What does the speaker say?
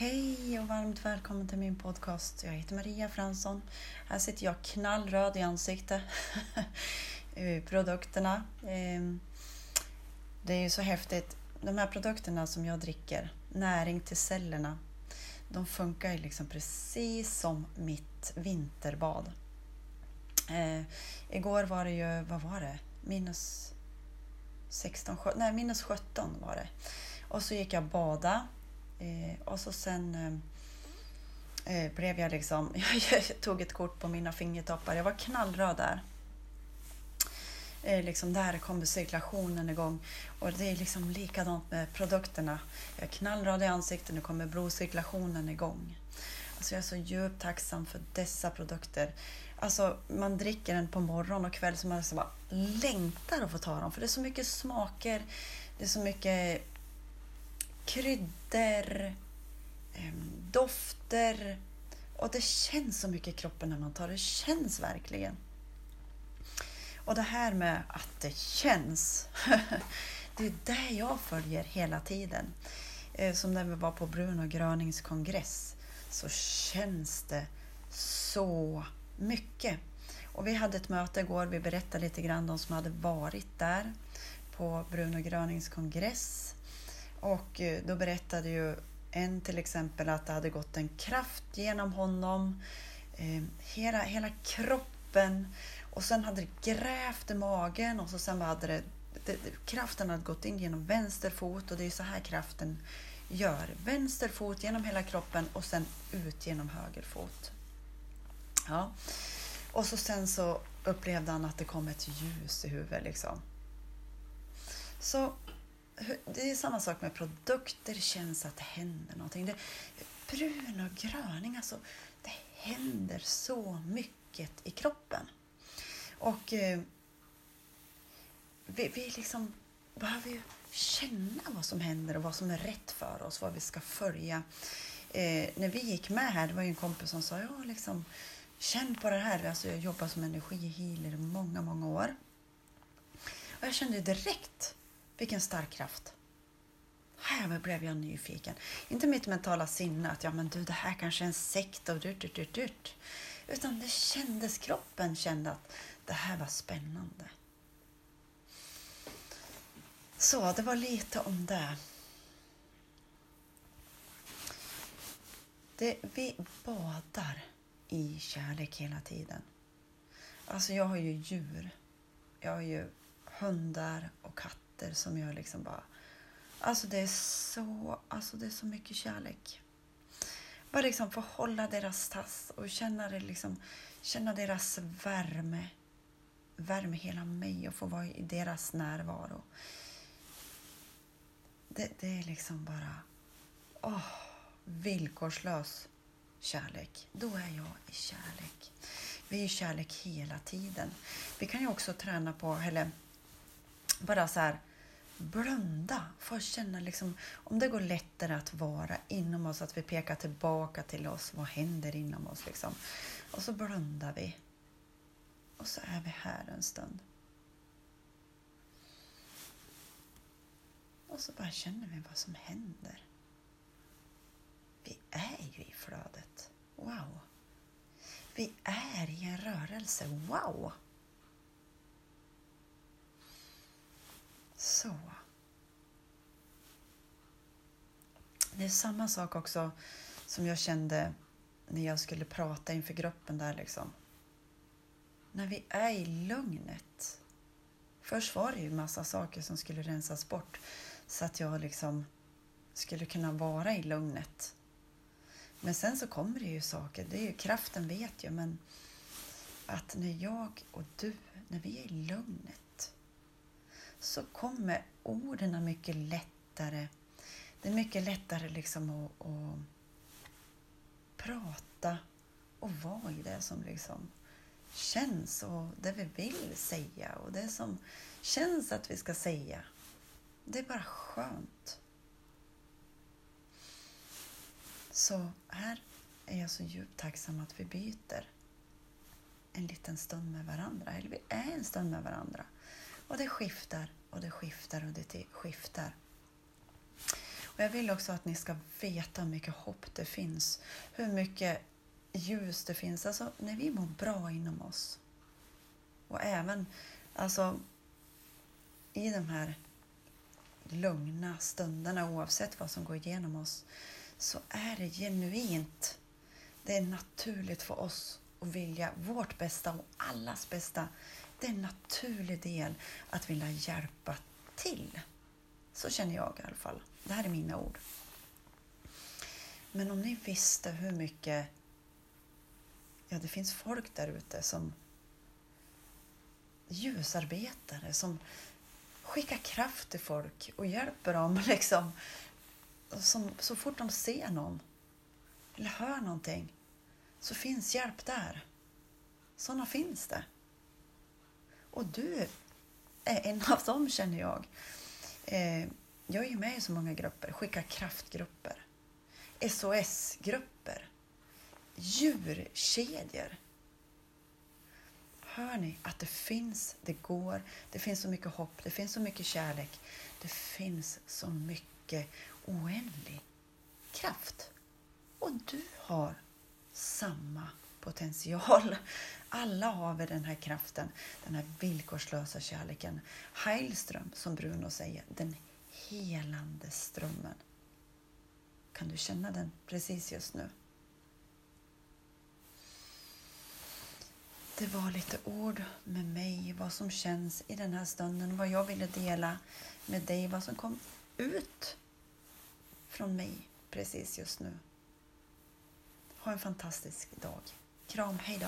Hej och varmt välkommen till min podcast. Jag heter Maria Fransson. Här sitter jag knallröd i ansiktet. Produkterna. Ehm, det är ju så häftigt. De här produkterna som jag dricker, näring till cellerna, de funkar ju liksom precis som mitt vinterbad. Ehm, igår var det ju, vad var det? Minus 16, nej minus 17 var det. Och så gick jag bada Eh, och så sen eh, eh blev jag liksom, jag tog ett kort på mina fingertoppar. Jag var knallröd där. Eh, liksom där kom cirkulationen igång. Och det är liksom likadant med produkterna. Jag är knallröd i ansiktet, nu kommer blodcirkulationen igång. Alltså jag är så djupt tacksam för dessa produkter. Alltså man dricker den på morgon och kväll så man alltså bara längtar att få ta dem. För det är så mycket smaker, det är så mycket kryddor, ehm, dofter. Och det känns så mycket i kroppen när man tar det. Det känns verkligen. Och det här med att det känns. det är det jag följer hela tiden. Eh, som när vi var på Bruno Grönings kongress så känns det så mycket. Och vi hade ett möte igår. Vi berättade lite grann de som hade varit där på Bruno Grönings kongress. Och eh, då berättade ju en till exempel att det hade gått en kraft genom honom, eh, hela, hela kroppen och sen hade det grävt i magen och så sen hade det, det, kraften hade gått in genom vänster fot och det är så här kraften gör. Vänster fot genom hela kroppen och sen ut genom höger fot. Ja. Och så sen så upplevde han att det kom ett ljus i huvudet. Liksom. Så det är samma sak med produkter, det känns att det händer någonting. Det, brun och gröning, alltså det händer så mycket i kroppen. Och eh, vi, vi liksom behöver ju känna vad som händer och vad som är rätt för oss, vad vi ska följa. Eh, när vi gick med här, det var ju en kompis som sa, ja liksom, känn på det här. Alltså, jag jobbar som energihealer i många, många år. Och jag kände direkt vilken stark kraft. Här blev jag nyfiken. Inte mitt mentala sinne att ja, men du, det här kanske är en sekt och dyrt, dyrt, dyrt, dyrt. Utan det kändes, kroppen kände att det här var spännande. Så det var lite om det. det vi badar i kärlek hela tiden. Alltså jag har ju djur. Jag har ju hundar och katter katter som jag liksom bara... Alltså det är så, alltså det är så mycket kärlek. Bara liksom få hålla deras tass och känna, det liksom, känna deras värme. Värme hela mig och få vara i deras närvaro. Det, det är liksom bara åh, villkorslös kärlek. Då är jag i kärlek. Vi är i kärlek hela tiden. Vi kan ju också träna på, eller bara så här, blunda. Få känna liksom, om det går lättare att vara inom oss, att vi pekar tillbaka till oss. Vad händer inom oss? Liksom. Och så blundar vi. Och så är vi här en stund. Och så bara känner vi vad som händer. Vi är ju i flödet. Wow! Vi är i en rörelse. Wow! Så. Det är samma sak också som jag kände när jag skulle prata inför gruppen där liksom. När vi är i lugnet. Först var det ju massa saker som skulle rensas bort så att jag liksom skulle kunna vara i lugnet. Men sen så kommer det ju saker, det är ju, kraften vet ju, men att när jag och du, när vi är i lugnet så kommer orden mycket lättare. Det är mycket lättare liksom att, att prata och vara i det som liksom känns och det vi vill säga och det som känns att vi ska säga. Det är bara skönt. Så här är jag så djupt tacksam att vi byter en liten stund med varandra. Eller vi är en stund med varandra. Och det skiftar och det skiftar och det skiftar. Och jag vill också att ni ska veta hur mycket hopp det finns. Hur mycket ljus det finns. Alltså när vi mår bra inom oss. Och även alltså i de här lugna stunderna oavsett vad som går igenom oss så är det genuint. Det är naturligt för oss att vilja vårt bästa och allas bästa. Det är en naturlig del att vilja hjälpa till. Så känner jag i alla fall. Det här är mina ord. Men om ni visste hur mycket ja, det finns folk där ute som ljusarbetare som skickar kraft till folk och hjälper dem liksom. Som, så fort de ser någon eller hör någonting så finns hjälp där. Sådana finns det. Och du är en av dem känner jag. Eh, jag är ju med i så många grupper, Skicka kraftgrupper, SOS-grupper, djurkedjor. Hör ni att det finns, det går, det finns så mycket hopp, det finns så mycket kärlek, det finns så mycket oändlig kraft. Och du har samma potential. Alla har vi den här kraften, den här villkorslösa kärleken. Heilström, som Bruno säger, den helande strömmen. Kan du känna den precis just nu? Det var lite ord med mig, vad som känns i den här stunden, vad jag ville dela med dig, vad som kom ut från mig precis just nu. Ha en fantastisk dag. Kram, hej då!